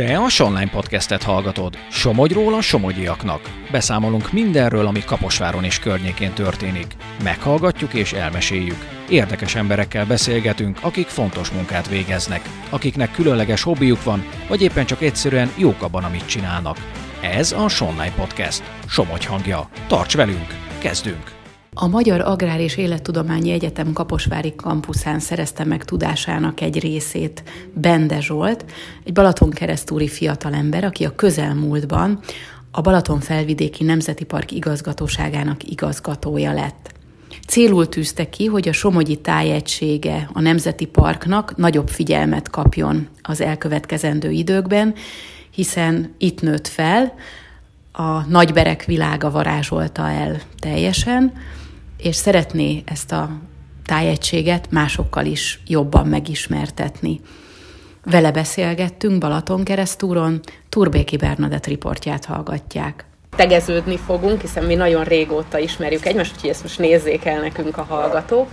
Te a Sonline Podcastet hallgatod. Somogyról a somogyiaknak. Beszámolunk mindenről, ami Kaposváron és környékén történik. Meghallgatjuk és elmeséljük. Érdekes emberekkel beszélgetünk, akik fontos munkát végeznek, akiknek különleges hobbiuk van, vagy éppen csak egyszerűen jók abban, amit csinálnak. Ez a Sonline Podcast. Somogy hangja. Tarts velünk! Kezdünk! A Magyar Agrár és Élettudományi Egyetem Kaposvári kampuszán szerezte meg tudásának egy részét Bende Zsolt, egy Balaton keresztúri fiatalember, aki a közelmúltban a Balaton felvidéki Nemzeti Park igazgatóságának igazgatója lett. Célul tűzte ki, hogy a Somogyi tájegysége a Nemzeti Parknak nagyobb figyelmet kapjon az elkövetkezendő időkben, hiszen itt nőtt fel, a nagyberek világa varázsolta el teljesen, és szeretné ezt a tájegységet másokkal is jobban megismertetni. Vele beszélgettünk Balaton keresztúron, Turbéki Bernadett riportját hallgatják. Tegeződni fogunk, hiszen mi nagyon régóta ismerjük egymást, úgyhogy ezt most nézzék el nekünk a hallgatók.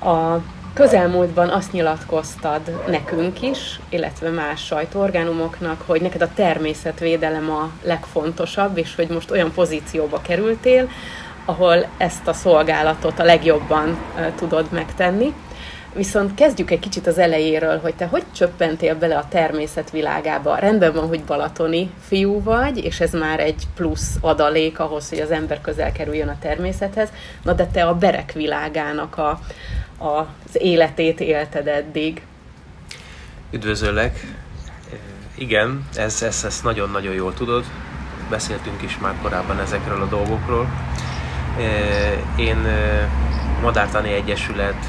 A közelmúltban azt nyilatkoztad nekünk is, illetve más sajtóorgánumoknak, hogy neked a természetvédelem a legfontosabb, és hogy most olyan pozícióba kerültél, ahol ezt a szolgálatot a legjobban tudod megtenni. Viszont kezdjük egy kicsit az elejéről, hogy te hogy csöppentél bele a természet világába. Rendben van, hogy balatoni fiú vagy, és ez már egy plusz adalék ahhoz, hogy az ember közel kerüljön a természethez. Na de te a berek világának a, a, az életét élted eddig. Üdvözöllek! Igen, ez, ez, ezt nagyon-nagyon jól tudod. Beszéltünk is már korábban ezekről a dolgokról. Én Madártani Egyesület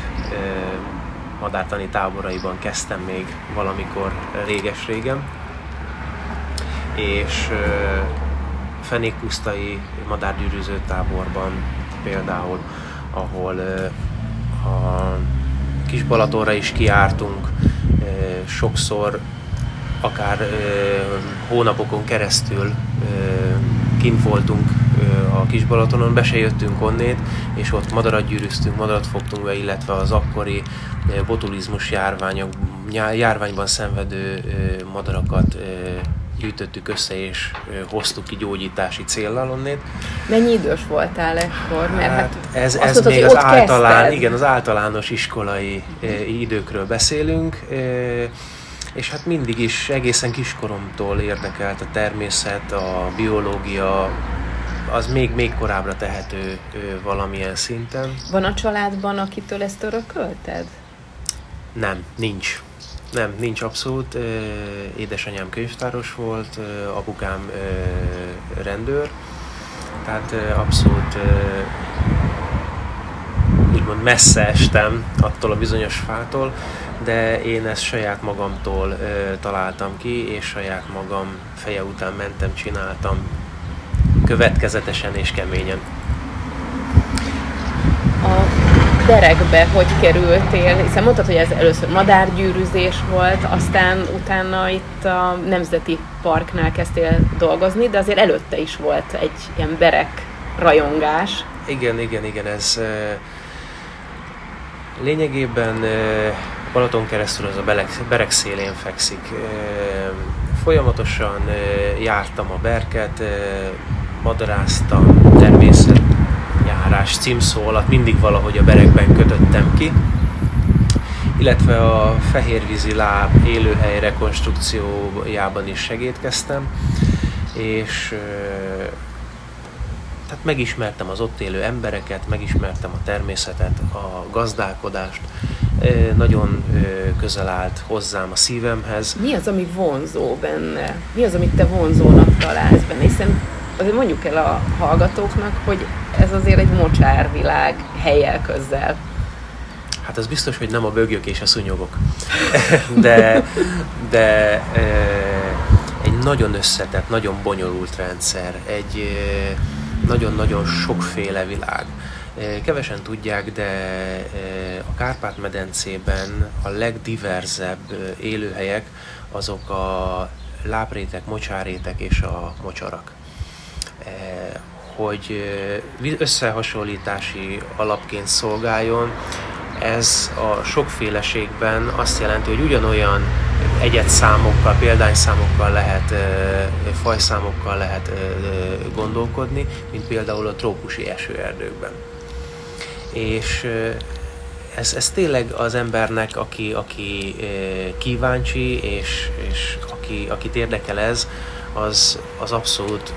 madártani táboraiban kezdtem még valamikor réges-régen, és fenékpusztai madárgyűrűző táborban például, ahol a kis Balatonra is kiártunk, sokszor akár hónapokon keresztül kint voltunk a Kis Balatonon, be se jöttünk onnét, és ott madarat gyűrűztünk, madarat fogtunk be, illetve az akkori botulizmus járványok, járványban szenvedő madarakat gyűjtöttük össze és hoztuk ki gyógyítási céllal onnét. Mennyi idős voltál ekkor? Mert hát, hát ez, ez mondtad, még az általán, igen, az általános iskolai időkről beszélünk és hát mindig is egészen kiskoromtól érdekelt a természet, a biológia, az még, még korábbra tehető valamilyen szinten. Van a családban, akitől ezt örökölted? Nem, nincs. Nem, nincs abszolút. Édesanyám könyvtáros volt, apukám rendőr, tehát abszolút úgymond messze estem attól a bizonyos fától, de én ezt saját magamtól ö, találtam ki, és saját magam feje után mentem, csináltam következetesen és keményen. A derekbe hogy kerültél? Hiszen mondtad, hogy ez először madárgyűrűzés volt, aztán utána itt a Nemzeti Parknál kezdtél dolgozni, de azért előtte is volt egy ilyen berek rajongás. Igen, igen, igen, ez lényegében Balaton keresztül az a berek szélén fekszik. Folyamatosan jártam a berket, madaráztam, természetjárás címszó alatt mindig valahogy a berekben kötöttem ki, illetve a fehérvízi láb élőhely rekonstrukciójában is segítkeztem, és tehát megismertem az ott élő embereket, megismertem a természetet, a gazdálkodást, nagyon közel állt hozzám a szívemhez. Mi az, ami vonzó benne? Mi az, amit te vonzónak találsz benne? Hiszen azért mondjuk el a hallgatóknak, hogy ez azért egy mocsárvilág helyel közel. Hát az biztos, hogy nem a bögyök és a szúnyogok. De, de egy nagyon összetett, nagyon bonyolult rendszer, egy nagyon-nagyon sokféle világ. Kevesen tudják, de a Kárpát-medencében a legdiverzebb élőhelyek azok a lábrétek, mocsárrétek és a mocsarak. Hogy összehasonlítási alapként szolgáljon, ez a sokféleségben azt jelenti, hogy ugyanolyan egyetszámokkal, példányszámokkal lehet, fajszámokkal lehet gondolkodni, mint például a trópusi esőerdőkben. És ez, ez tényleg az embernek, aki, aki kíváncsi, és, és aki, akit érdekel ez, az, az abszolút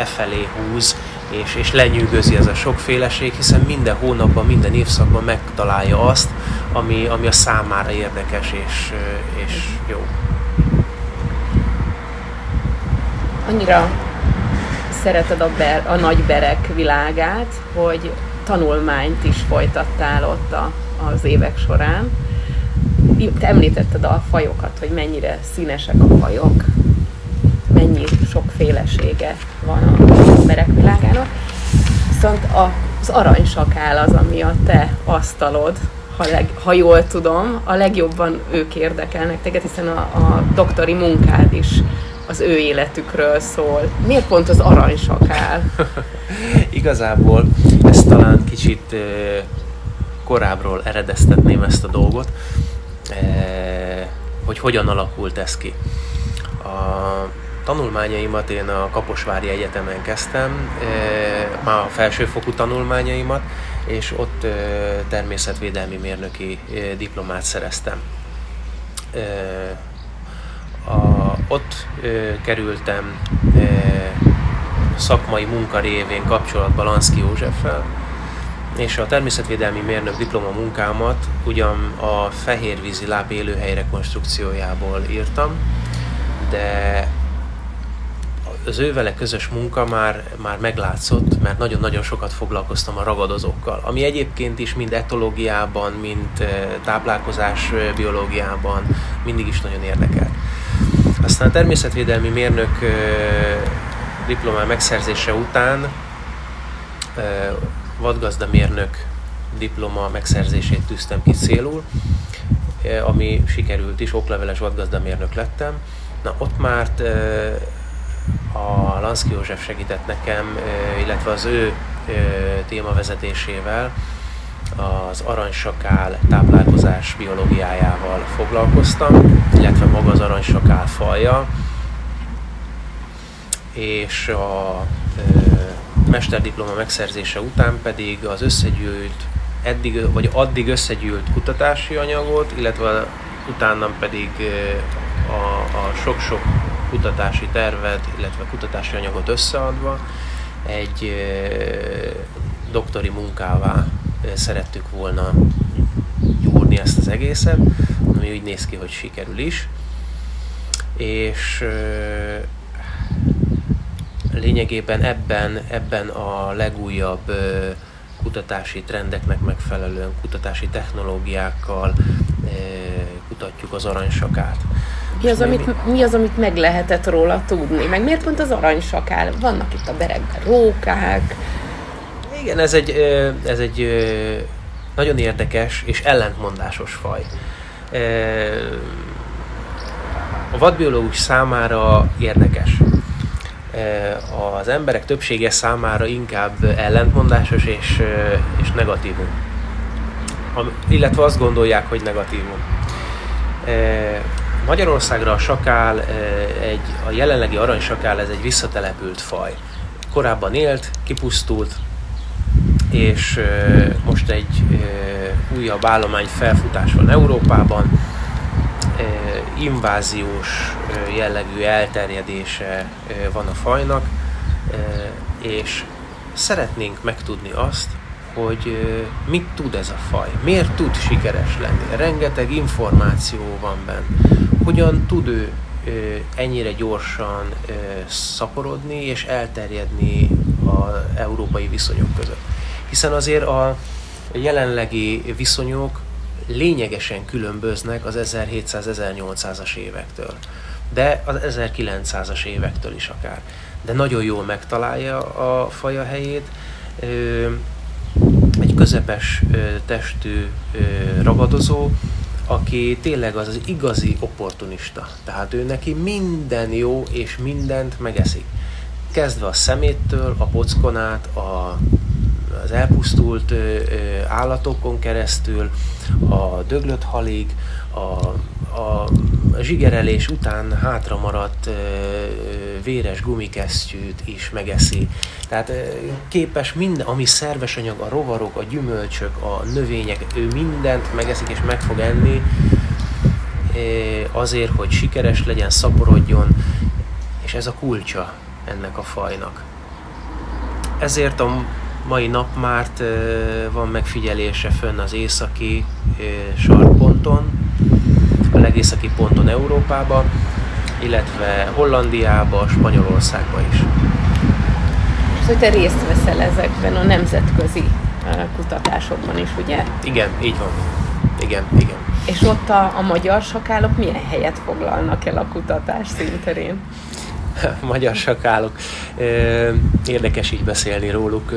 e felé húz, és, és lenyűgözi ez a sokféleség, hiszen minden hónapban, minden évszakban megtalálja azt, ami, ami a számára érdekes és, és jó. Annyira szereted a, ber, a nagy berek világát, hogy tanulmányt is folytattál ott a, az évek során. Te említetted a fajokat, hogy mennyire színesek a fajok, sokfélesége van a berek világának. Viszont az aranysakál az, ami a te asztalod, ha, leg, ha jól tudom, a legjobban ők érdekelnek téged, hiszen a, a doktori munkád is az ő életükről szól. Miért pont az aranysakál? Igazából ezt talán kicsit korábbról eredeztetném ezt a dolgot, hogy hogyan alakult ez ki. A tanulmányaimat én a Kaposvári Egyetemen kezdtem, már a felsőfokú tanulmányaimat, és ott természetvédelmi mérnöki diplomát szereztem. A, ott kerültem szakmai munka révén kapcsolatba Lanszki Józseffel, és a természetvédelmi mérnök diploma munkámat ugyan a fehérvízi láb élőhely rekonstrukciójából írtam, de az ővele közös munka már, már meglátszott, mert nagyon-nagyon sokat foglalkoztam a ragadozókkal, ami egyébként is mind etológiában, mind táplálkozás biológiában mindig is nagyon érdekelt. Aztán a természetvédelmi mérnök diplomá megszerzése után vadgazdamérnök diploma megszerzését tűztem ki célul, ami sikerült is, okleveles vadgazdamérnök lettem. Na ott már a Lanszki József segített nekem, illetve az ő témavezetésével az aranysakál táplálkozás biológiájával foglalkoztam, illetve maga az aranysakál faja, és a mesterdiploma megszerzése után pedig az összegyűlt, eddig, vagy addig összegyűlt kutatási anyagot, illetve utána pedig a, a sok-sok kutatási tervet, illetve kutatási anyagot összeadva egy doktori munkává szerettük volna gyúrni ezt az egészet, ami úgy néz ki, hogy sikerül is. És lényegében ebben, ebben a legújabb kutatási trendeknek megfelelően, kutatási technológiákkal kutatjuk az aranysakát. Mi az, amit, mi az, amit meg lehetett róla tudni? Meg miért pont az aranysakál? Vannak itt a berekben rókák. Igen, ez egy, ez egy nagyon érdekes és ellentmondásos faj. A vadbiológus számára érdekes. Az emberek többsége számára inkább ellentmondásos és, és negatívum. Illetve azt gondolják, hogy negatívum Magyarországra a sakál, egy, a jelenlegi aranysakál, ez egy visszatelepült faj. Korábban élt, kipusztult, és most egy újabb állomány felfutás van Európában. Inváziós jellegű elterjedése van a fajnak, és szeretnénk megtudni azt, hogy mit tud ez a faj, miért tud sikeres lenni. Rengeteg információ van benne. Hogyan tud ő ennyire gyorsan szaporodni és elterjedni az európai viszonyok között. Hiszen azért a jelenlegi viszonyok lényegesen különböznek az 1700-1800-as évektől, de az 1900-as évektől is akár. De nagyon jól megtalálja a faja helyét, közepes testű ragadozó, aki tényleg az az igazi opportunista. Tehát ő neki minden jó és mindent megeszik. Kezdve a szeméttől, a pockonát, a az elpusztult állatokon keresztül, a döglött halig, a, a zsigerelés után hátra maradt véres gumikesztyűt is megeszi. Tehát képes minden, ami szerves anyag, a rovarok, a gyümölcsök, a növények, ő mindent megeszik és meg fog enni azért, hogy sikeres legyen, szaporodjon, és ez a kulcsa ennek a fajnak. Ezért a mai nap már van megfigyelése fönn az északi sarkponton, a legészaki ponton Európába, illetve Hollandiába, Spanyolországba is. És hogy te részt veszel ezekben a nemzetközi kutatásokban is, ugye? Igen, így van. Igen, igen. És ott a, a magyar sakálok milyen helyet foglalnak el a kutatás színterén? magyar sakálok. Érdekes így beszélni róluk,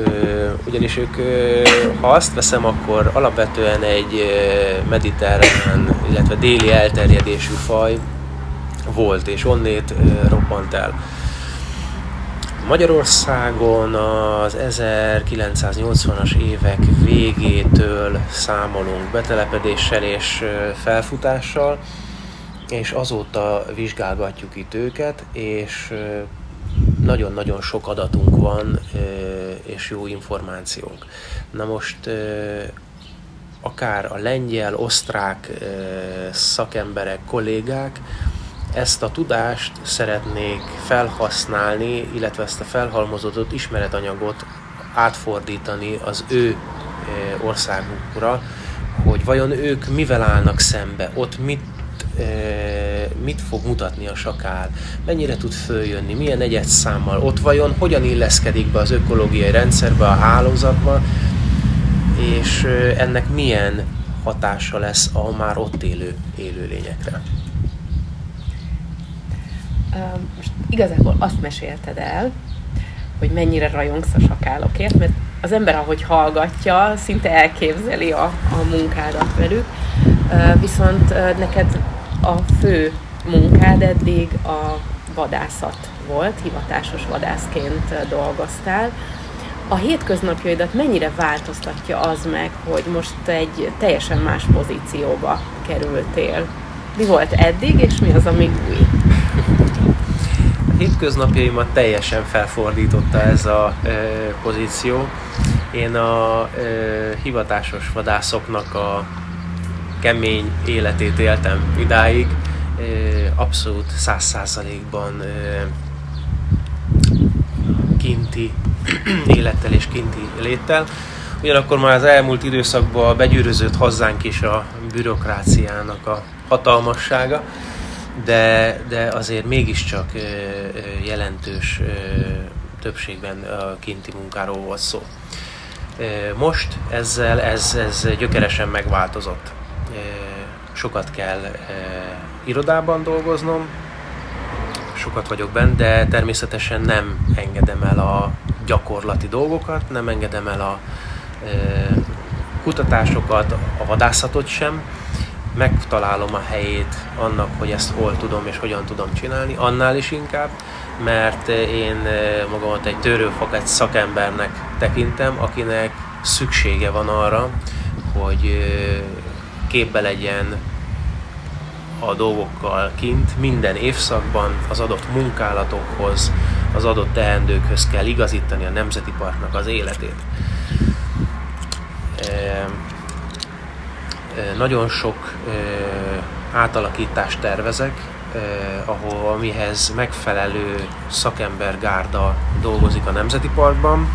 ugyanis ők, ha azt veszem, akkor alapvetően egy mediterrán, illetve déli elterjedésű faj volt, és onnét robbant el. Magyarországon az 1980-as évek végétől számolunk betelepedéssel és felfutással, és azóta vizsgálgatjuk itt őket, és nagyon-nagyon sok adatunk van, és jó információnk. Na most akár a lengyel, osztrák szakemberek, kollégák ezt a tudást szeretnék felhasználni, illetve ezt a felhalmozódott ismeretanyagot átfordítani az ő országukra, hogy vajon ők mivel állnak szembe, ott mit mit fog mutatni a sakál, mennyire tud följönni, milyen egyet számmal, ott vajon hogyan illeszkedik be az ökológiai rendszerbe, a hálózatba, és ennek milyen hatása lesz a már ott élő élőlényekre. Most igazából azt mesélted el, hogy mennyire rajongsz a sakálokért, mert az ember, ahogy hallgatja, szinte elképzeli a, a munkádat velük, viszont neked a fő munkád eddig a vadászat volt, hivatásos vadászként dolgoztál. A hétköznapjaidat mennyire változtatja az meg, hogy most egy teljesen más pozícióba kerültél? Mi volt eddig, és mi az, ami új? A hétköznapjaimat teljesen felfordította ez a e, pozíció. Én a e, hivatásos vadászoknak a kemény életét éltem idáig, abszolút száz százalékban kinti élettel és kinti léttel. Ugyanakkor már az elmúlt időszakban begyűrözött hozzánk is a bürokráciának a hatalmassága, de, de azért mégiscsak jelentős többségben a kinti munkáról volt szó. Most ezzel ez, ez gyökeresen megváltozott sokat kell irodában dolgoznom, sokat vagyok benne, de természetesen nem engedem el a gyakorlati dolgokat, nem engedem el a kutatásokat, a vadászatot sem, megtalálom a helyét annak, hogy ezt hol tudom és hogyan tudom csinálni, annál is inkább, mert én magamat egy törőfakett szakembernek tekintem, akinek szüksége van arra, hogy képbe legyen a dolgokkal kint, minden évszakban az adott munkálatokhoz, az adott teendőkhöz kell igazítani a Nemzeti Parknak az életét. Nagyon sok átalakítást tervezek, ahol amihez megfelelő szakembergárda dolgozik a Nemzeti Parkban,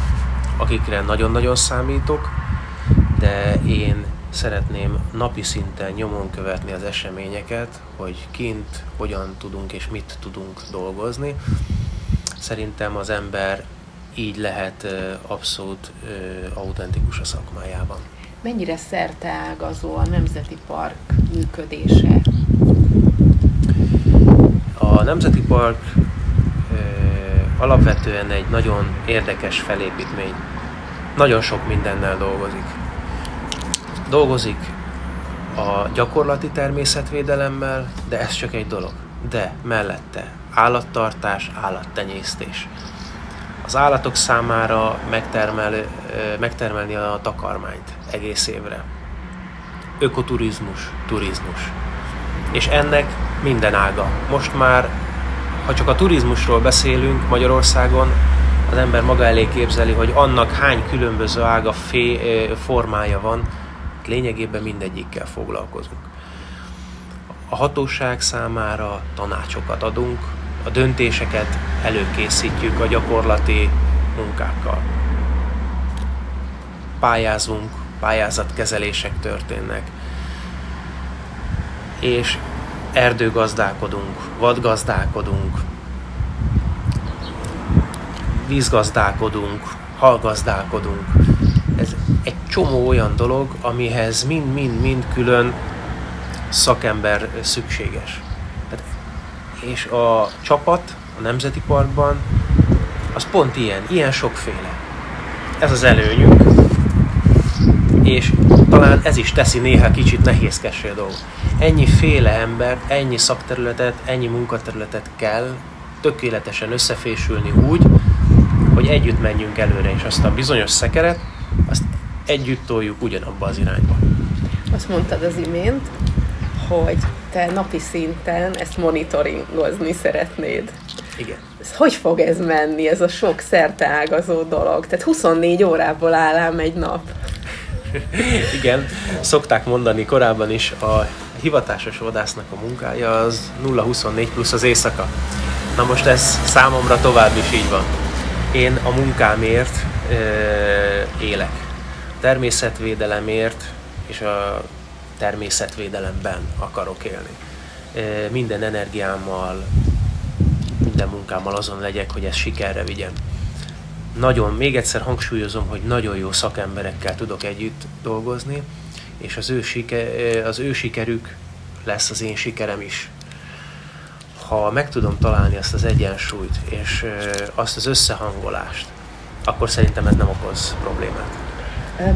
akikre nagyon-nagyon számítok, de én szeretném napi szinten nyomon követni az eseményeket, hogy kint hogyan tudunk és mit tudunk dolgozni. Szerintem az ember így lehet abszolút autentikus a szakmájában. Mennyire ágazó a Nemzeti Park működése? A Nemzeti Park alapvetően egy nagyon érdekes felépítmény. Nagyon sok mindennel dolgozik dolgozik a gyakorlati természetvédelemmel, de ez csak egy dolog. De mellette állattartás, állattenyésztés. az állatok számára megtermel, megtermelni a takarmányt egész évre. Ökoturizmus, turizmus. És ennek minden ága. Most már, ha csak a turizmusról beszélünk Magyarországon, az ember maga elé képzeli, hogy annak hány különböző ága, fé, formája van, lényegében mindegyikkel foglalkozunk. A hatóság számára tanácsokat adunk, a döntéseket előkészítjük a gyakorlati munkákkal. Pályázunk, pályázatkezelések történnek, és erdőgazdálkodunk, vadgazdálkodunk, vízgazdálkodunk, halgazdálkodunk. Ez egy csomó olyan dolog, amihez mind-mind-mind külön szakember szükséges. És a csapat a Nemzeti Parkban az pont ilyen, ilyen sokféle. Ez az előnyünk, és talán ez is teszi néha kicsit nehézkessé a dolgot. Ennyi féle ember, ennyi szakterületet, ennyi munkaterületet kell tökéletesen összefésülni úgy, hogy együtt menjünk előre, és azt a bizonyos szekeret, azt együtt toljuk ugyanabba az irányba. Azt mondtad az imént, hogy te napi szinten ezt monitoringozni szeretnéd. Igen. Ez hogy fog ez menni, ez a sok szerteágazó dolog? Tehát 24 órából áll ám egy nap. Igen, szokták mondani korábban is, a hivatásos vadásznak a munkája az 0-24 plusz az éjszaka. Na most ez számomra tovább is így van. Én a munkámért élek. Természetvédelemért és a természetvédelemben akarok élni. Minden energiámmal, minden munkámmal azon legyek, hogy ez sikerre vigyen. Nagyon, még egyszer hangsúlyozom, hogy nagyon jó szakemberekkel tudok együtt dolgozni, és az ő, siker, az ő sikerük lesz az én sikerem is ha meg tudom találni azt az egyensúlyt, és azt az összehangolást, akkor szerintem ez nem okoz problémát.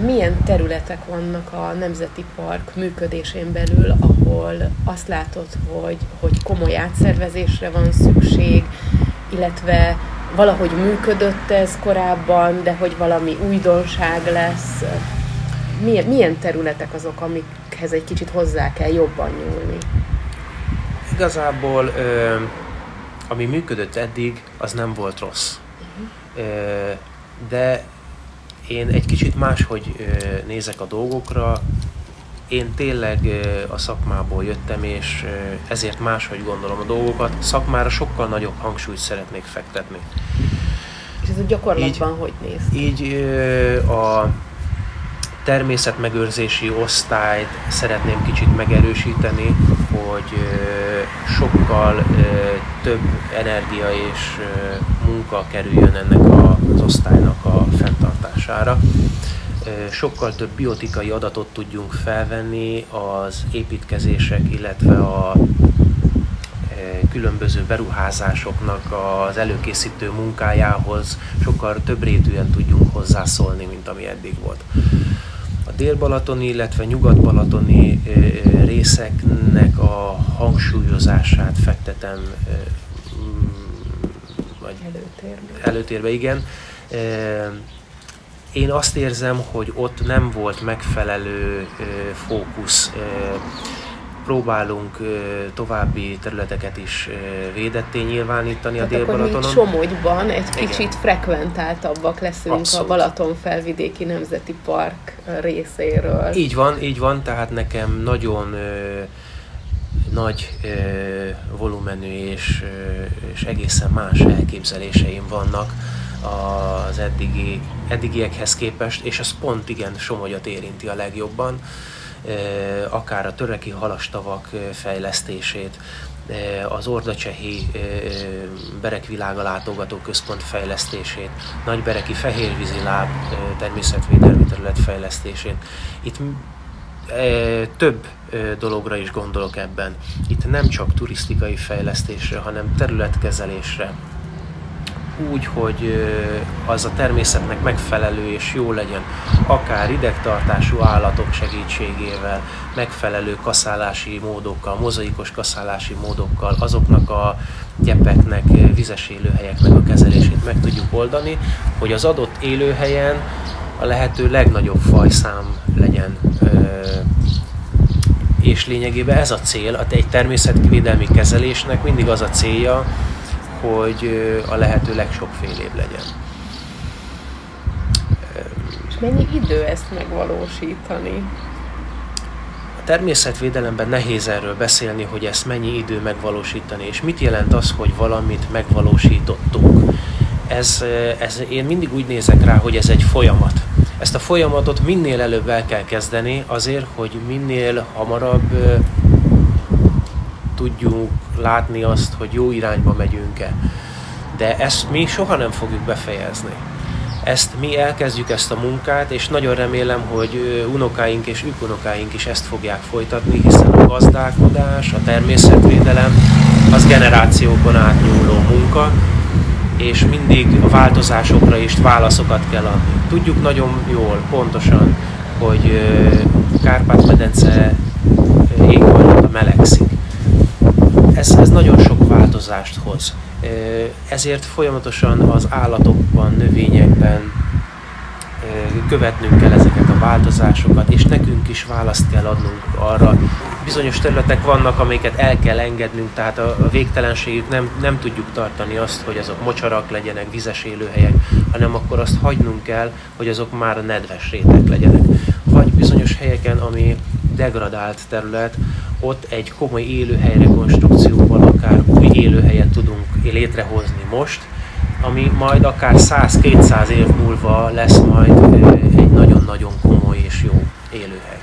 Milyen területek vannak a Nemzeti Park működésén belül, ahol azt látod, hogy, hogy komoly átszervezésre van szükség, illetve valahogy működött ez korábban, de hogy valami újdonság lesz. Milyen, milyen területek azok, amikhez egy kicsit hozzá kell jobban nyúlni? Igazából ami működött eddig, az nem volt rossz. Uh-huh. De én egy kicsit máshogy nézek a dolgokra. Én tényleg a szakmából jöttem, és ezért máshogy gondolom a dolgokat. Szakmára sokkal nagyobb hangsúlyt szeretnék fektetni. És ez a gyakorlatban így, hogy néz? Így a természetmegőrzési osztályt szeretném kicsit megerősíteni, hogy sokkal több energia és munka kerüljön ennek az osztálynak a fenntartására. Sokkal több biotikai adatot tudjunk felvenni az építkezések, illetve a különböző beruházásoknak az előkészítő munkájához sokkal több rétűen tudjunk hozzászólni, mint ami eddig volt a dél-balatoni, illetve nyugat-balatoni részeknek a hangsúlyozását fektetem vagy előtérbe. előtérbe, igen. Én azt érzem, hogy ott nem volt megfelelő fókusz próbálunk további területeket is védetté nyilvánítani hát a Dél-Balatonon. Akkor Somogyban egy Igen. kicsit frekventáltabbak leszünk Abszolút. a Balaton felvidéki Nemzeti Park részéről. Így van, így van, tehát nekem nagyon ö, nagy ö, volumenű és, ö, és egészen más elképzeléseim vannak az eddigi, eddigiekhez képest, és ez pont igen Somogyat érinti a legjobban akár a töreki halastavak fejlesztését, az Ordacsehi Berekvilága látogató központ fejlesztését, Nagybereki Fehérvízi Láb természetvédelmi terület fejlesztését. Itt több dologra is gondolok ebben. Itt nem csak turisztikai fejlesztésre, hanem területkezelésre, úgy, hogy az a természetnek megfelelő és jó legyen, akár idegtartású állatok segítségével, megfelelő kaszálási módokkal, mozaikos kaszálási módokkal, azoknak a gyepeknek, vizes élőhelyeknek a kezelését meg tudjuk oldani, hogy az adott élőhelyen a lehető legnagyobb fajszám legyen és lényegében ez a cél, egy természetvédelmi kezelésnek mindig az a célja, hogy a lehető legsokfélébb legyen. És mennyi idő ezt megvalósítani? A természetvédelemben nehéz erről beszélni, hogy ezt mennyi idő megvalósítani, és mit jelent az, hogy valamit megvalósítottunk. Ez, ez, én mindig úgy nézek rá, hogy ez egy folyamat. Ezt a folyamatot minél előbb el kell kezdeni azért, hogy minél hamarabb tudjuk látni azt, hogy jó irányba megyünk-e. De ezt mi soha nem fogjuk befejezni. Ezt mi elkezdjük ezt a munkát, és nagyon remélem, hogy unokáink és ükunokáink is ezt fogják folytatni, hiszen a gazdálkodás, a természetvédelem az generációkon átnyúló munka, és mindig a változásokra is válaszokat kell adni. Tudjuk nagyon jól, pontosan, hogy Kárpát-medence éghajlata melegszik. Ez, ez nagyon sok változást hoz. Ezért folyamatosan az állatokban, növényekben követnünk kell ezeket a változásokat, és nekünk is választ kell adnunk arra. Bizonyos területek vannak, amiket el kell engednünk, tehát a végtelenségük nem, nem tudjuk tartani azt, hogy azok mocsarak legyenek, vizes élőhelyek, hanem akkor azt hagynunk kell, hogy azok már nedves rétek legyenek. Vagy bizonyos helyeken, ami degradált terület, ott egy komoly élőhely rekonstrukcióval akár új élőhelyet tudunk létrehozni most, ami majd akár 100-200 év múlva lesz majd egy nagyon-nagyon komoly és jó élőhely.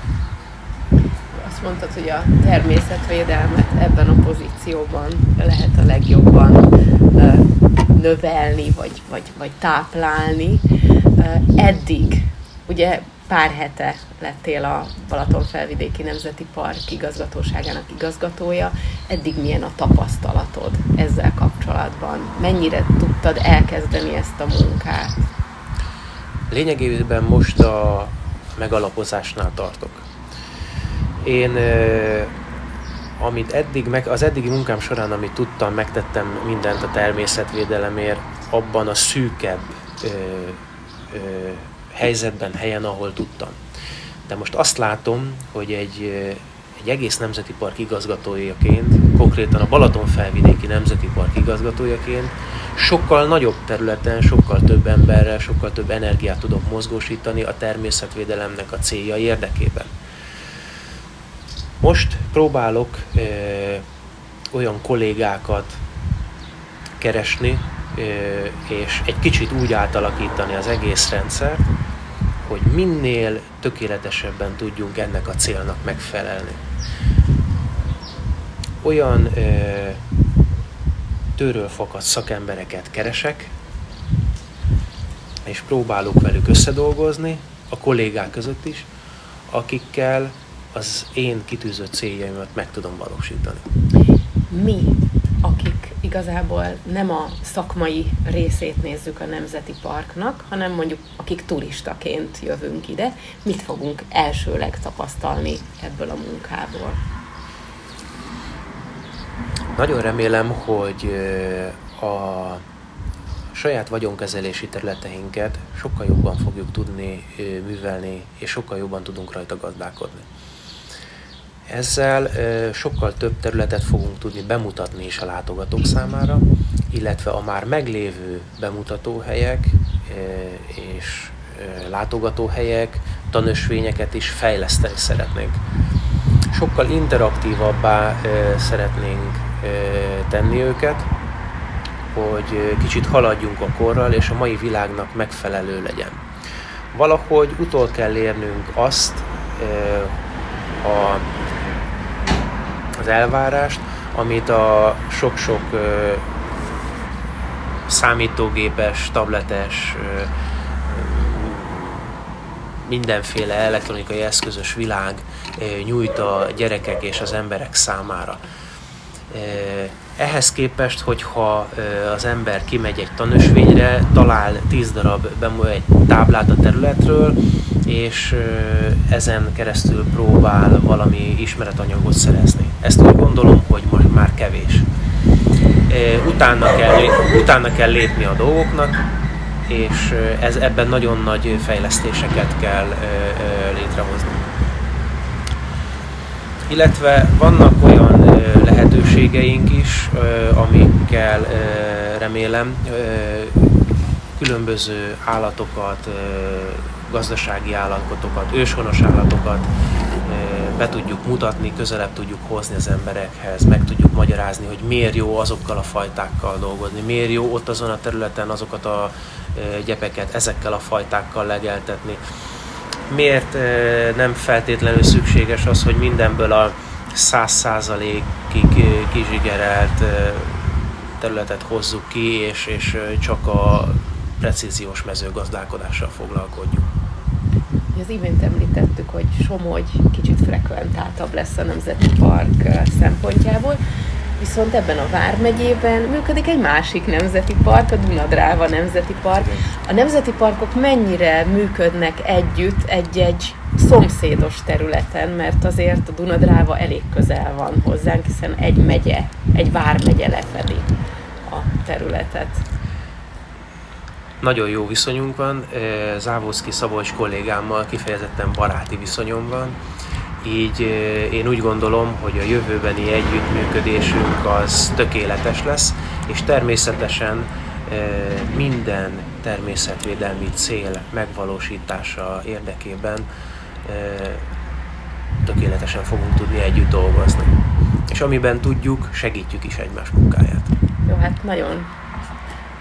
Azt mondtad, hogy a természetvédelmet ebben a pozícióban lehet a legjobban növelni, vagy, vagy, vagy táplálni. Eddig, ugye pár hete lettél a Balatonfelvidéki Nemzeti Park igazgatóságának igazgatója. Eddig milyen a tapasztalatod ezzel kapcsolatban? Mennyire tudtad elkezdeni ezt a munkát? Lényegében most a megalapozásnál tartok. Én amit eddig, meg, az eddigi munkám során, amit tudtam, megtettem mindent a természetvédelemért, abban a szűkebb ö, ö, helyzetben, helyen, ahol tudtam. De most azt látom, hogy egy, egy egész nemzeti park igazgatójaként, konkrétan a Balaton felvidéki nemzeti park igazgatójaként sokkal nagyobb területen, sokkal több emberrel, sokkal több energiát tudok mozgósítani a természetvédelemnek a célja érdekében. Most próbálok ö, olyan kollégákat keresni, és egy kicsit úgy átalakítani az egész rendszert, hogy minél tökéletesebben tudjunk ennek a célnak megfelelni. Olyan ö, tőről fakadt szakembereket keresek, és próbálok velük összedolgozni, a kollégák között is, akikkel az én kitűzött céljaimat meg tudom valósítani. Mi, igazából nem a szakmai részét nézzük a Nemzeti Parknak, hanem mondjuk akik turistaként jövünk ide, mit fogunk elsőleg tapasztalni ebből a munkából? Nagyon remélem, hogy a saját vagyonkezelési területeinket sokkal jobban fogjuk tudni művelni, és sokkal jobban tudunk rajta gazdálkodni. Ezzel sokkal több területet fogunk tudni bemutatni is a látogatók számára, illetve a már meglévő bemutatóhelyek és látogatóhelyek, tanösvényeket is fejleszteni szeretnénk. Sokkal interaktívabbá szeretnénk tenni őket, hogy kicsit haladjunk a korral, és a mai világnak megfelelő legyen. Valahogy utol kell érnünk azt a az elvárást, amit a sok-sok számítógépes, tabletes, mindenféle elektronikai eszközös világ nyújt a gyerekek és az emberek számára. Ehhez képest, hogyha az ember kimegy egy tanösvényre, talál 10 darab egy táblát a területről, és ezen keresztül próbál valami ismeretanyagot szerezni. Ezt úgy gondolom, hogy most már kevés. utána kell, utána kell lépni a dolgoknak, és ez, ebben nagyon nagy fejlesztéseket kell létrehozni. Illetve vannak olyan lehetőségeink is, amikkel remélem különböző állatokat, gazdasági állatokat, őshonos állatokat be tudjuk mutatni, közelebb tudjuk hozni az emberekhez, meg tudjuk magyarázni, hogy miért jó azokkal a fajtákkal dolgozni, miért jó ott azon a területen azokat a gyepeket ezekkel a fajtákkal legeltetni. Miért nem feltétlenül szükséges az, hogy mindenből a száz százalékig kizsigerelt területet hozzuk ki, és, és csak a precíziós mezőgazdálkodással foglalkodjunk. Az imént említettük, hogy Somogy kicsit frekventáltabb lesz a Nemzeti Park szempontjából, viszont ebben a Vármegyében működik egy másik nemzeti park, a Dunadráva Nemzeti Park. A nemzeti parkok mennyire működnek együtt egy-egy szomszédos területen, mert azért a Dunadráva elég közel van hozzánk, hiszen egy megye, egy vármegye lefedi a területet nagyon jó viszonyunk van, Závoszki Szabolcs kollégámmal kifejezetten baráti viszonyom van, így én úgy gondolom, hogy a jövőbeni együttműködésünk az tökéletes lesz, és természetesen minden természetvédelmi cél megvalósítása érdekében tökéletesen fogunk tudni együtt dolgozni. És amiben tudjuk, segítjük is egymás munkáját. Jó, hát nagyon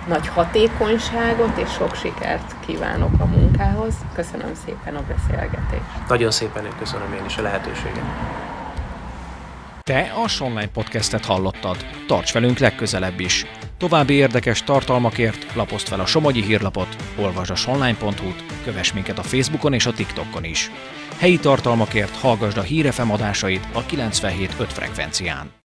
nagy hatékonyságot és sok sikert kívánok a munkához. Köszönöm szépen a beszélgetést. Nagyon szépen én köszönöm én is a lehetőséget. Te a Sonline podcastet hallottad. Tarts velünk legközelebb is. További érdekes tartalmakért lapozd fel a Somogyi hírlapot, olvasd a sonline.hu-t, kövess minket a Facebookon és a TikTokon is. Helyi tartalmakért hallgasd a hírefem adásait a 97.5 frekvencián.